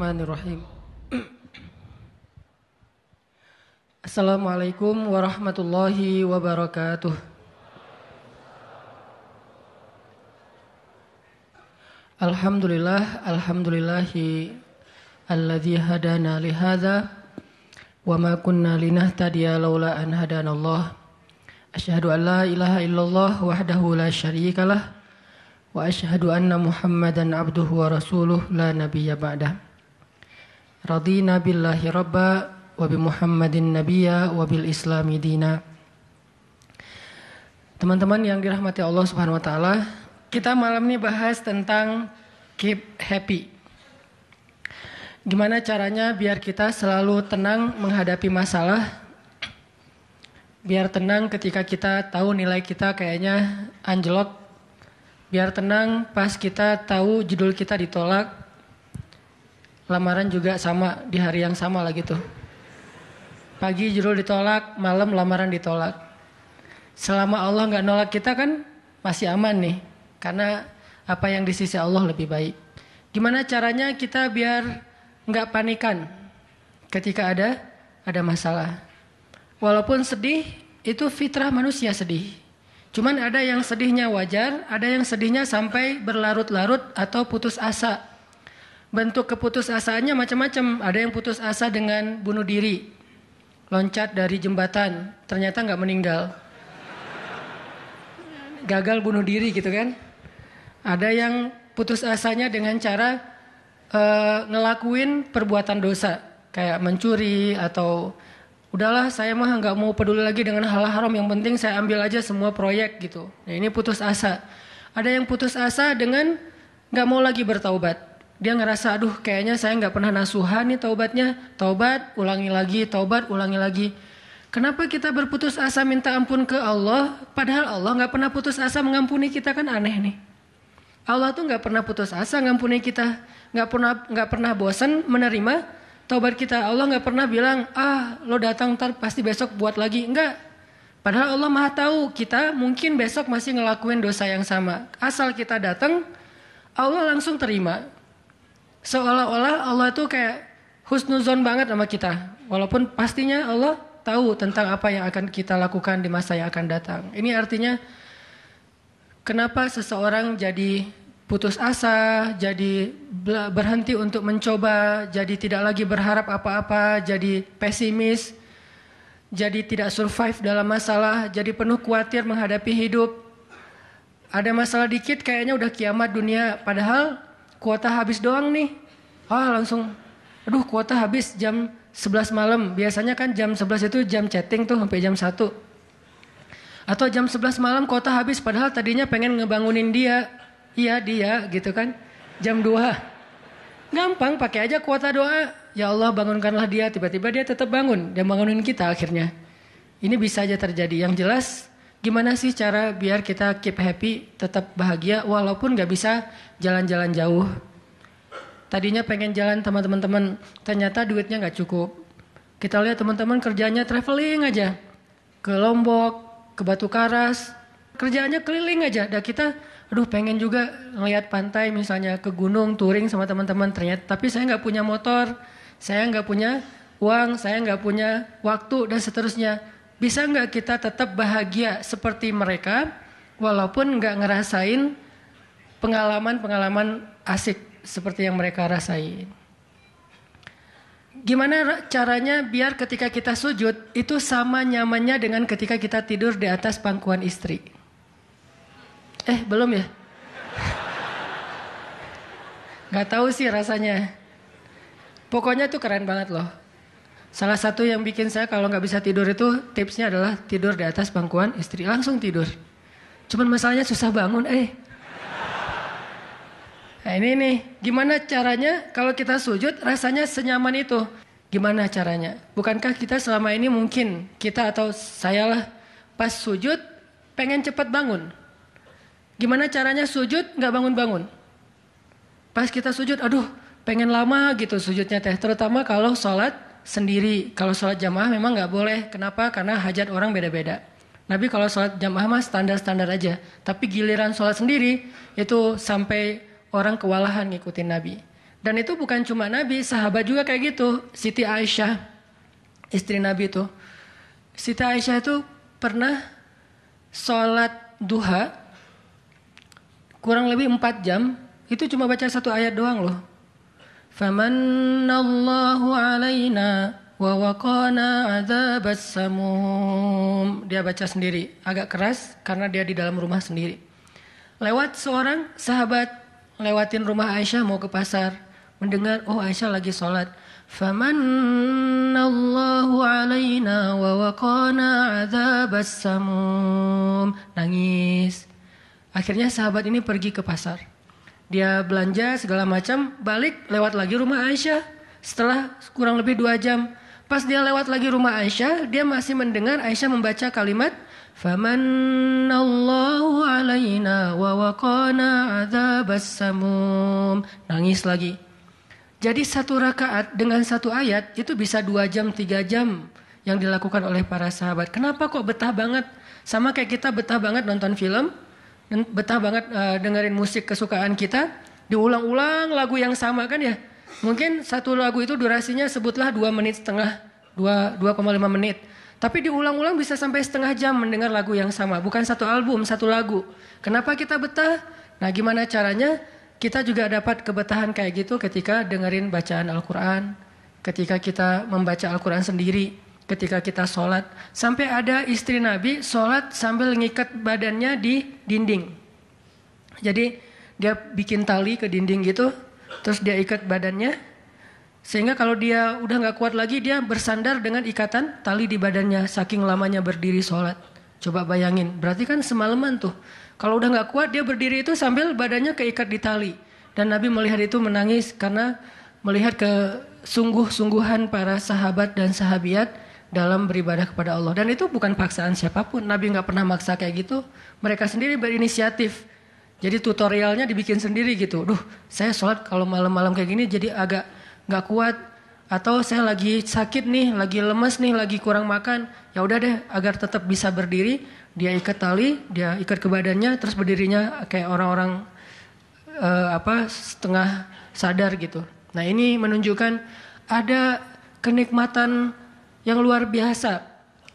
Bismillahirrahmanirrahim. Assalamualaikum warahmatullahi wabarakatuh. Alhamdulillah, alhamdulillahi alladzi hadana li hadza wa ma kunna linahtadiya laula an hadanallah. Asyhadu an la ilaha illallah wahdahu la syarikalah wa asyhadu anna Muhammadan abduhu wa rasuluh la nabiyya ba'da. Bi Muhammadin nabiyya wa bil islami dina. Teman-teman yang dirahmati Allah Subhanahu wa taala, kita malam ini bahas tentang keep happy. Gimana caranya biar kita selalu tenang menghadapi masalah? Biar tenang ketika kita tahu nilai kita kayaknya anjlok Biar tenang pas kita tahu judul kita ditolak. Lamaran juga sama di hari yang sama lah gitu. Pagi judul ditolak, malam lamaran ditolak. Selama Allah nggak nolak kita kan masih aman nih. Karena apa yang di sisi Allah lebih baik. Gimana caranya kita biar nggak panikan ketika ada ada masalah. Walaupun sedih, itu fitrah manusia sedih. Cuman ada yang sedihnya wajar, ada yang sedihnya sampai berlarut-larut atau putus asa. Bentuk keputusasaannya macam-macam. Ada yang putus asa dengan bunuh diri, loncat dari jembatan, ternyata nggak meninggal. Gagal bunuh diri gitu kan. Ada yang putus asanya dengan cara uh, ngelakuin perbuatan dosa, kayak mencuri atau udahlah saya mah nggak mau peduli lagi dengan hal haram yang penting saya ambil aja semua proyek gitu nah, ini putus asa ada yang putus asa dengan nggak mau lagi bertaubat dia ngerasa aduh kayaknya saya nggak pernah nasuhan nih taubatnya taubat ulangi lagi taubat ulangi lagi kenapa kita berputus asa minta ampun ke Allah padahal Allah nggak pernah putus asa mengampuni kita kan aneh nih Allah tuh nggak pernah putus asa mengampuni kita nggak pernah nggak pernah bosan menerima taubat kita. Allah nggak pernah bilang, ah lo datang ntar pasti besok buat lagi. Enggak. Padahal Allah maha tahu kita mungkin besok masih ngelakuin dosa yang sama. Asal kita datang, Allah langsung terima. Seolah-olah Allah itu kayak husnuzon banget sama kita. Walaupun pastinya Allah tahu tentang apa yang akan kita lakukan di masa yang akan datang. Ini artinya kenapa seseorang jadi putus asa, jadi berhenti untuk mencoba, jadi tidak lagi berharap apa-apa, jadi pesimis, jadi tidak survive dalam masalah, jadi penuh khawatir menghadapi hidup. Ada masalah dikit kayaknya udah kiamat dunia, padahal kuota habis doang nih. Ah langsung, aduh kuota habis jam 11 malam. Biasanya kan jam 11 itu jam chatting tuh sampai jam 1. Atau jam 11 malam kuota habis padahal tadinya pengen ngebangunin dia, Iya dia gitu kan. Jam 2. Gampang pakai aja kuota doa. Ya Allah bangunkanlah dia. Tiba-tiba dia tetap bangun. Dia bangunin kita akhirnya. Ini bisa aja terjadi. Yang jelas gimana sih cara biar kita keep happy, tetap bahagia walaupun gak bisa jalan-jalan jauh. Tadinya pengen jalan sama teman-teman, ternyata duitnya gak cukup. Kita lihat teman-teman kerjanya traveling aja. Ke Lombok, ke Batu Karas. Kerjanya keliling aja. Dan kita aduh pengen juga ngeliat pantai misalnya ke gunung touring sama teman-teman ternyata tapi saya nggak punya motor saya nggak punya uang saya nggak punya waktu dan seterusnya bisa nggak kita tetap bahagia seperti mereka walaupun nggak ngerasain pengalaman-pengalaman asik seperti yang mereka rasain Gimana caranya biar ketika kita sujud itu sama nyamannya dengan ketika kita tidur di atas pangkuan istri? Eh belum ya? Gak tahu sih rasanya. Pokoknya tuh keren banget loh. Salah satu yang bikin saya kalau nggak bisa tidur itu tipsnya adalah tidur di atas bangkuan istri langsung tidur. Cuman masalahnya susah bangun, eh. Nah ini nih, gimana caranya kalau kita sujud rasanya senyaman itu? Gimana caranya? Bukankah kita selama ini mungkin kita atau saya lah pas sujud pengen cepat bangun. Gimana caranya sujud nggak bangun-bangun? Pas kita sujud, aduh pengen lama gitu sujudnya teh. Terutama kalau sholat sendiri. Kalau sholat jamaah memang nggak boleh. Kenapa? Karena hajat orang beda-beda. Nabi kalau sholat jamaah mah standar-standar aja. Tapi giliran sholat sendiri itu sampai orang kewalahan ngikutin Nabi. Dan itu bukan cuma Nabi, sahabat juga kayak gitu. Siti Aisyah, istri Nabi itu. Siti Aisyah itu pernah sholat duha kurang lebih 4 jam. Itu cuma baca satu ayat doang loh. Famanallahu alaina wa waqana adzabas samum. Dia baca sendiri, agak keras karena dia di dalam rumah sendiri. Lewat seorang sahabat lewatin rumah Aisyah mau ke pasar mendengar oh Aisyah lagi sholat. Famanallahu alaina wa waqana adzabas samum. Nangis. Akhirnya sahabat ini pergi ke pasar. Dia belanja segala macam, balik lewat lagi rumah Aisyah. Setelah kurang lebih dua jam, pas dia lewat lagi rumah Aisyah, dia masih mendengar Aisyah membaca kalimat Famanallahu alaina wa waqana adzabas samum. Nangis lagi. Jadi satu rakaat dengan satu ayat itu bisa dua jam, tiga jam yang dilakukan oleh para sahabat. Kenapa kok betah banget? Sama kayak kita betah banget nonton film, dan betah banget uh, dengerin musik kesukaan kita, diulang-ulang lagu yang sama kan ya? Mungkin satu lagu itu durasinya sebutlah dua menit setengah, dua dua koma lima menit. Tapi diulang-ulang bisa sampai setengah jam mendengar lagu yang sama, bukan satu album, satu lagu. Kenapa kita betah? Nah, gimana caranya? Kita juga dapat kebetahan kayak gitu ketika dengerin bacaan Al-Quran, ketika kita membaca Al-Quran sendiri, ketika kita sholat. Sampai ada istri Nabi sholat sambil ngikat badannya di dinding. Jadi dia bikin tali ke dinding gitu, terus dia ikat badannya. Sehingga kalau dia udah nggak kuat lagi, dia bersandar dengan ikatan tali di badannya, saking lamanya berdiri sholat. Coba bayangin, berarti kan semalaman tuh kalau udah nggak kuat dia berdiri itu sambil badannya keikat di tali. Dan Nabi melihat itu menangis karena melihat kesungguh-sungguhan para sahabat dan sahabiat dalam beribadah kepada Allah. Dan itu bukan paksaan siapa pun. Nabi nggak pernah maksa kayak gitu. Mereka sendiri berinisiatif. Jadi tutorialnya dibikin sendiri gitu. Duh, saya sholat kalau malam-malam kayak gini jadi agak nggak kuat. Atau saya lagi sakit nih, lagi lemes nih, lagi kurang makan. Ya udah deh, agar tetap bisa berdiri dia ikat tali, dia ikat ke badannya, terus berdirinya kayak orang-orang uh, apa setengah sadar gitu. Nah ini menunjukkan ada kenikmatan yang luar biasa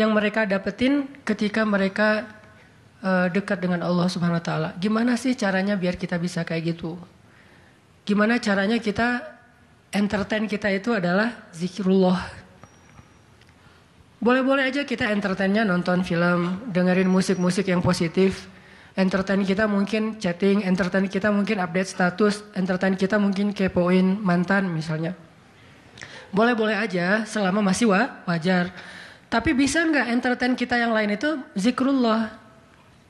yang mereka dapetin ketika mereka uh, dekat dengan Allah Subhanahu Wa Taala. Gimana sih caranya biar kita bisa kayak gitu? Gimana caranya kita entertain kita itu adalah zikrullah boleh-boleh aja kita entertainnya nonton film, dengerin musik-musik yang positif. Entertain kita mungkin chatting, entertain kita mungkin update status, entertain kita mungkin kepoin mantan misalnya. Boleh-boleh aja selama masih wa, wajar. Tapi bisa nggak entertain kita yang lain itu zikrullah.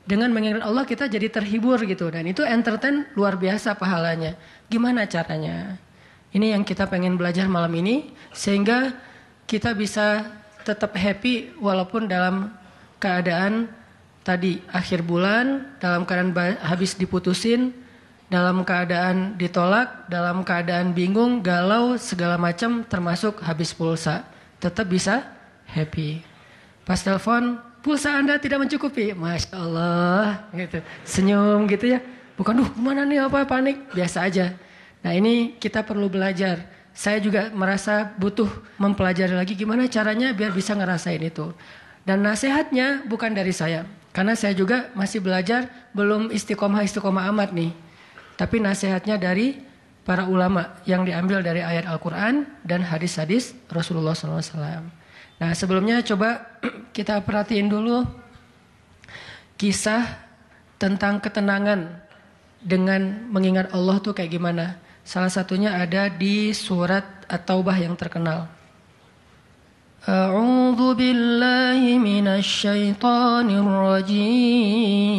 Dengan mengingat Allah kita jadi terhibur gitu. Dan itu entertain luar biasa pahalanya. Gimana caranya? Ini yang kita pengen belajar malam ini. Sehingga kita bisa tetap happy walaupun dalam keadaan tadi akhir bulan, dalam keadaan habis diputusin, dalam keadaan ditolak, dalam keadaan bingung, galau, segala macam termasuk habis pulsa. Tetap bisa happy. Pas telepon, pulsa Anda tidak mencukupi. Masya Allah. Gitu. Senyum gitu ya. Bukan, duh mana nih apa panik. Biasa aja. Nah ini kita perlu belajar saya juga merasa butuh mempelajari lagi gimana caranya biar bisa ngerasain itu. Dan nasihatnya bukan dari saya. Karena saya juga masih belajar, belum istiqomah-istiqomah amat nih. Tapi nasihatnya dari para ulama yang diambil dari ayat Al-Quran dan hadis-hadis Rasulullah SAW. Nah sebelumnya coba kita perhatiin dulu kisah tentang ketenangan dengan mengingat Allah tuh kayak gimana. Salah satunya ada di surat At-Taubah yang terkenal. A'udzu billahi minasy syaithanir rajim.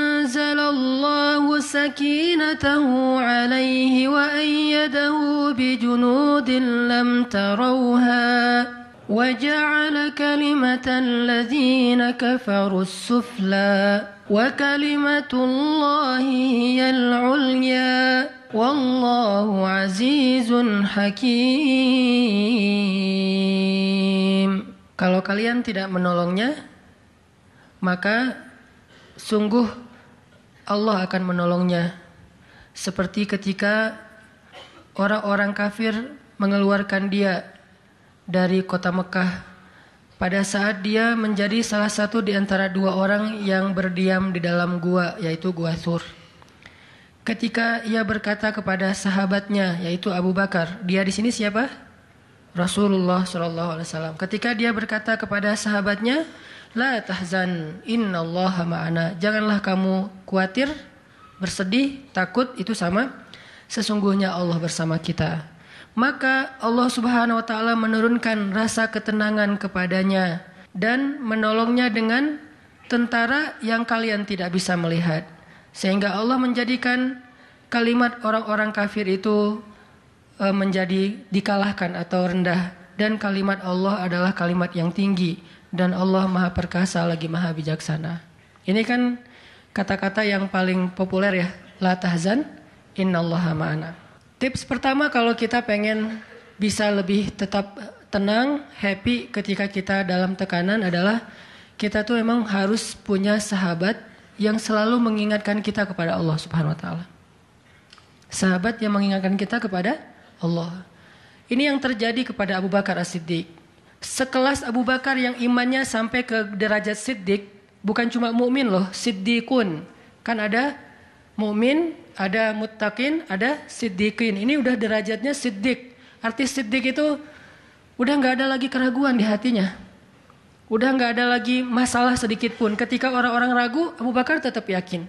سكينته عليه وأيده بجنود لم تروها وجعل كلمة الذين كفروا السفلى وكلمة الله هي العليا والله عزيز حكيم Kalau kalian tidak menolongnya, maka sungguh Allah akan menolongnya. Seperti ketika orang-orang kafir mengeluarkan dia dari kota Mekah pada saat dia menjadi salah satu di antara dua orang yang berdiam di dalam gua yaitu gua Sur. Ketika ia berkata kepada sahabatnya yaitu Abu Bakar, dia di sini siapa? Rasulullah Wasallam. Ketika dia berkata kepada sahabatnya, La tahzan, inna Allah ma'ana. Janganlah kamu khawatir, bersedih, takut, itu sama. Sesungguhnya Allah bersama kita. Maka Allah subhanahu wa ta'ala menurunkan rasa ketenangan kepadanya. Dan menolongnya dengan tentara yang kalian tidak bisa melihat. Sehingga Allah menjadikan kalimat orang-orang kafir itu E, menjadi dikalahkan atau rendah dan kalimat Allah adalah kalimat yang tinggi dan Allah Maha Perkasa lagi Maha Bijaksana. Ini kan kata-kata yang paling populer ya, la tahzan innallaha ma'ana. Tips pertama kalau kita pengen bisa lebih tetap tenang, happy ketika kita dalam tekanan adalah kita tuh emang harus punya sahabat yang selalu mengingatkan kita kepada Allah Subhanahu wa taala. Sahabat yang mengingatkan kita kepada Allah. Ini yang terjadi kepada Abu Bakar As-Siddiq. Sekelas Abu Bakar yang imannya sampai ke derajat Siddiq, bukan cuma mukmin loh, Siddiqun. Kan ada mukmin, ada muttaqin, ada Siddiqin. Ini udah derajatnya Siddiq. Arti Siddiq itu udah nggak ada lagi keraguan di hatinya. Udah nggak ada lagi masalah sedikit pun. Ketika orang-orang ragu, Abu Bakar tetap yakin.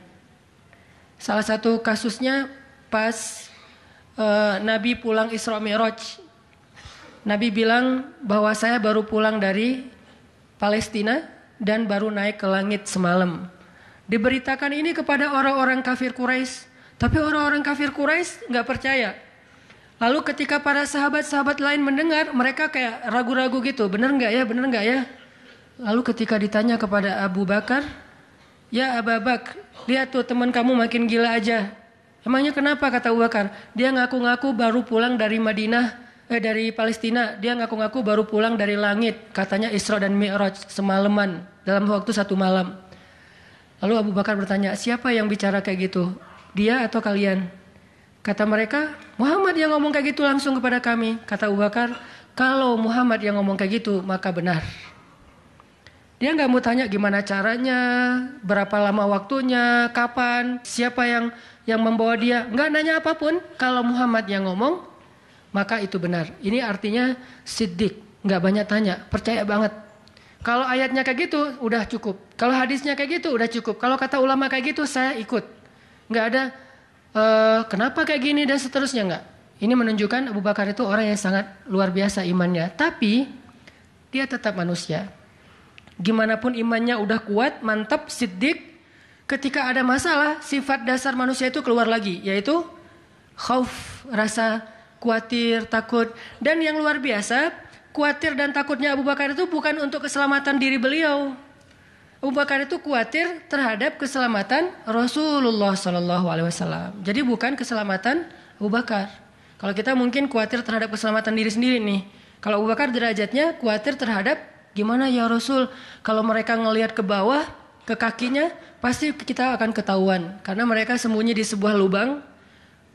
Salah satu kasusnya pas uh, Nabi pulang Isra Mi'raj. Nabi bilang bahwa saya baru pulang dari Palestina dan baru naik ke langit semalam. Diberitakan ini kepada orang-orang kafir Quraisy, tapi orang-orang kafir Quraisy nggak percaya. Lalu ketika para sahabat-sahabat lain mendengar, mereka kayak ragu-ragu gitu, benar nggak ya, benar nggak ya? Lalu ketika ditanya kepada Abu Bakar, ya Abu Bakar, lihat tuh teman kamu makin gila aja. Emangnya kenapa kata Abu Bakar? Dia ngaku-ngaku baru pulang dari Madinah, eh dari Palestina. Dia ngaku-ngaku baru pulang dari langit. Katanya Isra dan Mi'raj semalaman dalam waktu satu malam. Lalu Abu Bakar bertanya, siapa yang bicara kayak gitu? Dia atau kalian? Kata mereka, Muhammad yang ngomong kayak gitu langsung kepada kami. Kata Abu Bakar, kalau Muhammad yang ngomong kayak gitu, maka benar. Dia nggak mau tanya gimana caranya, berapa lama waktunya, kapan, siapa yang yang membawa dia nggak nanya apa pun. Kalau Muhammad yang ngomong, maka itu benar. Ini artinya sidik, nggak banyak tanya, percaya banget. Kalau ayatnya kayak gitu, udah cukup. Kalau hadisnya kayak gitu, udah cukup. Kalau kata ulama kayak gitu, saya ikut. Nggak ada uh, kenapa kayak gini dan seterusnya nggak. Ini menunjukkan Abu Bakar itu orang yang sangat luar biasa imannya. Tapi dia tetap manusia. Gimana pun imannya udah kuat, mantap, sidik, ketika ada masalah, sifat dasar manusia itu keluar lagi, yaitu khauf, rasa khawatir, takut. Dan yang luar biasa, khawatir dan takutnya Abu Bakar itu bukan untuk keselamatan diri beliau. Abu Bakar itu khawatir terhadap keselamatan Rasulullah Shallallahu Alaihi Wasallam. Jadi bukan keselamatan Abu Bakar. Kalau kita mungkin khawatir terhadap keselamatan diri sendiri nih. Kalau Abu Bakar derajatnya khawatir terhadap gimana ya Rasul kalau mereka ngelihat ke bawah ke kakinya pasti kita akan ketahuan karena mereka sembunyi di sebuah lubang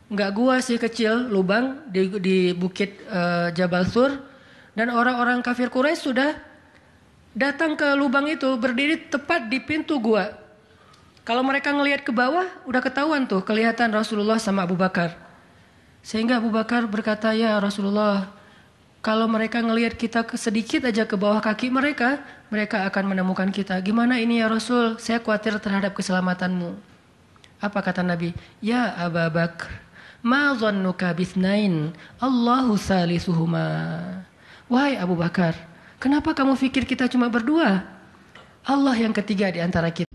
nggak gua sih kecil lubang di, di bukit uh, Jabal Sur dan orang-orang kafir Quraisy sudah datang ke lubang itu berdiri tepat di pintu gua kalau mereka ngelihat ke bawah udah ketahuan tuh kelihatan Rasulullah sama Abu Bakar sehingga Abu Bakar berkata ya Rasulullah kalau mereka ngelihat kita sedikit aja ke bawah kaki mereka, mereka akan menemukan kita. Gimana ini ya Rasul? Saya khawatir terhadap keselamatanmu. Apa kata Nabi? Ya Abu Bakar, ma dhannuka bisnain? Allahu salisuhuma. Wahai Abu Bakar, kenapa kamu pikir kita cuma berdua? Allah yang ketiga di antara kita.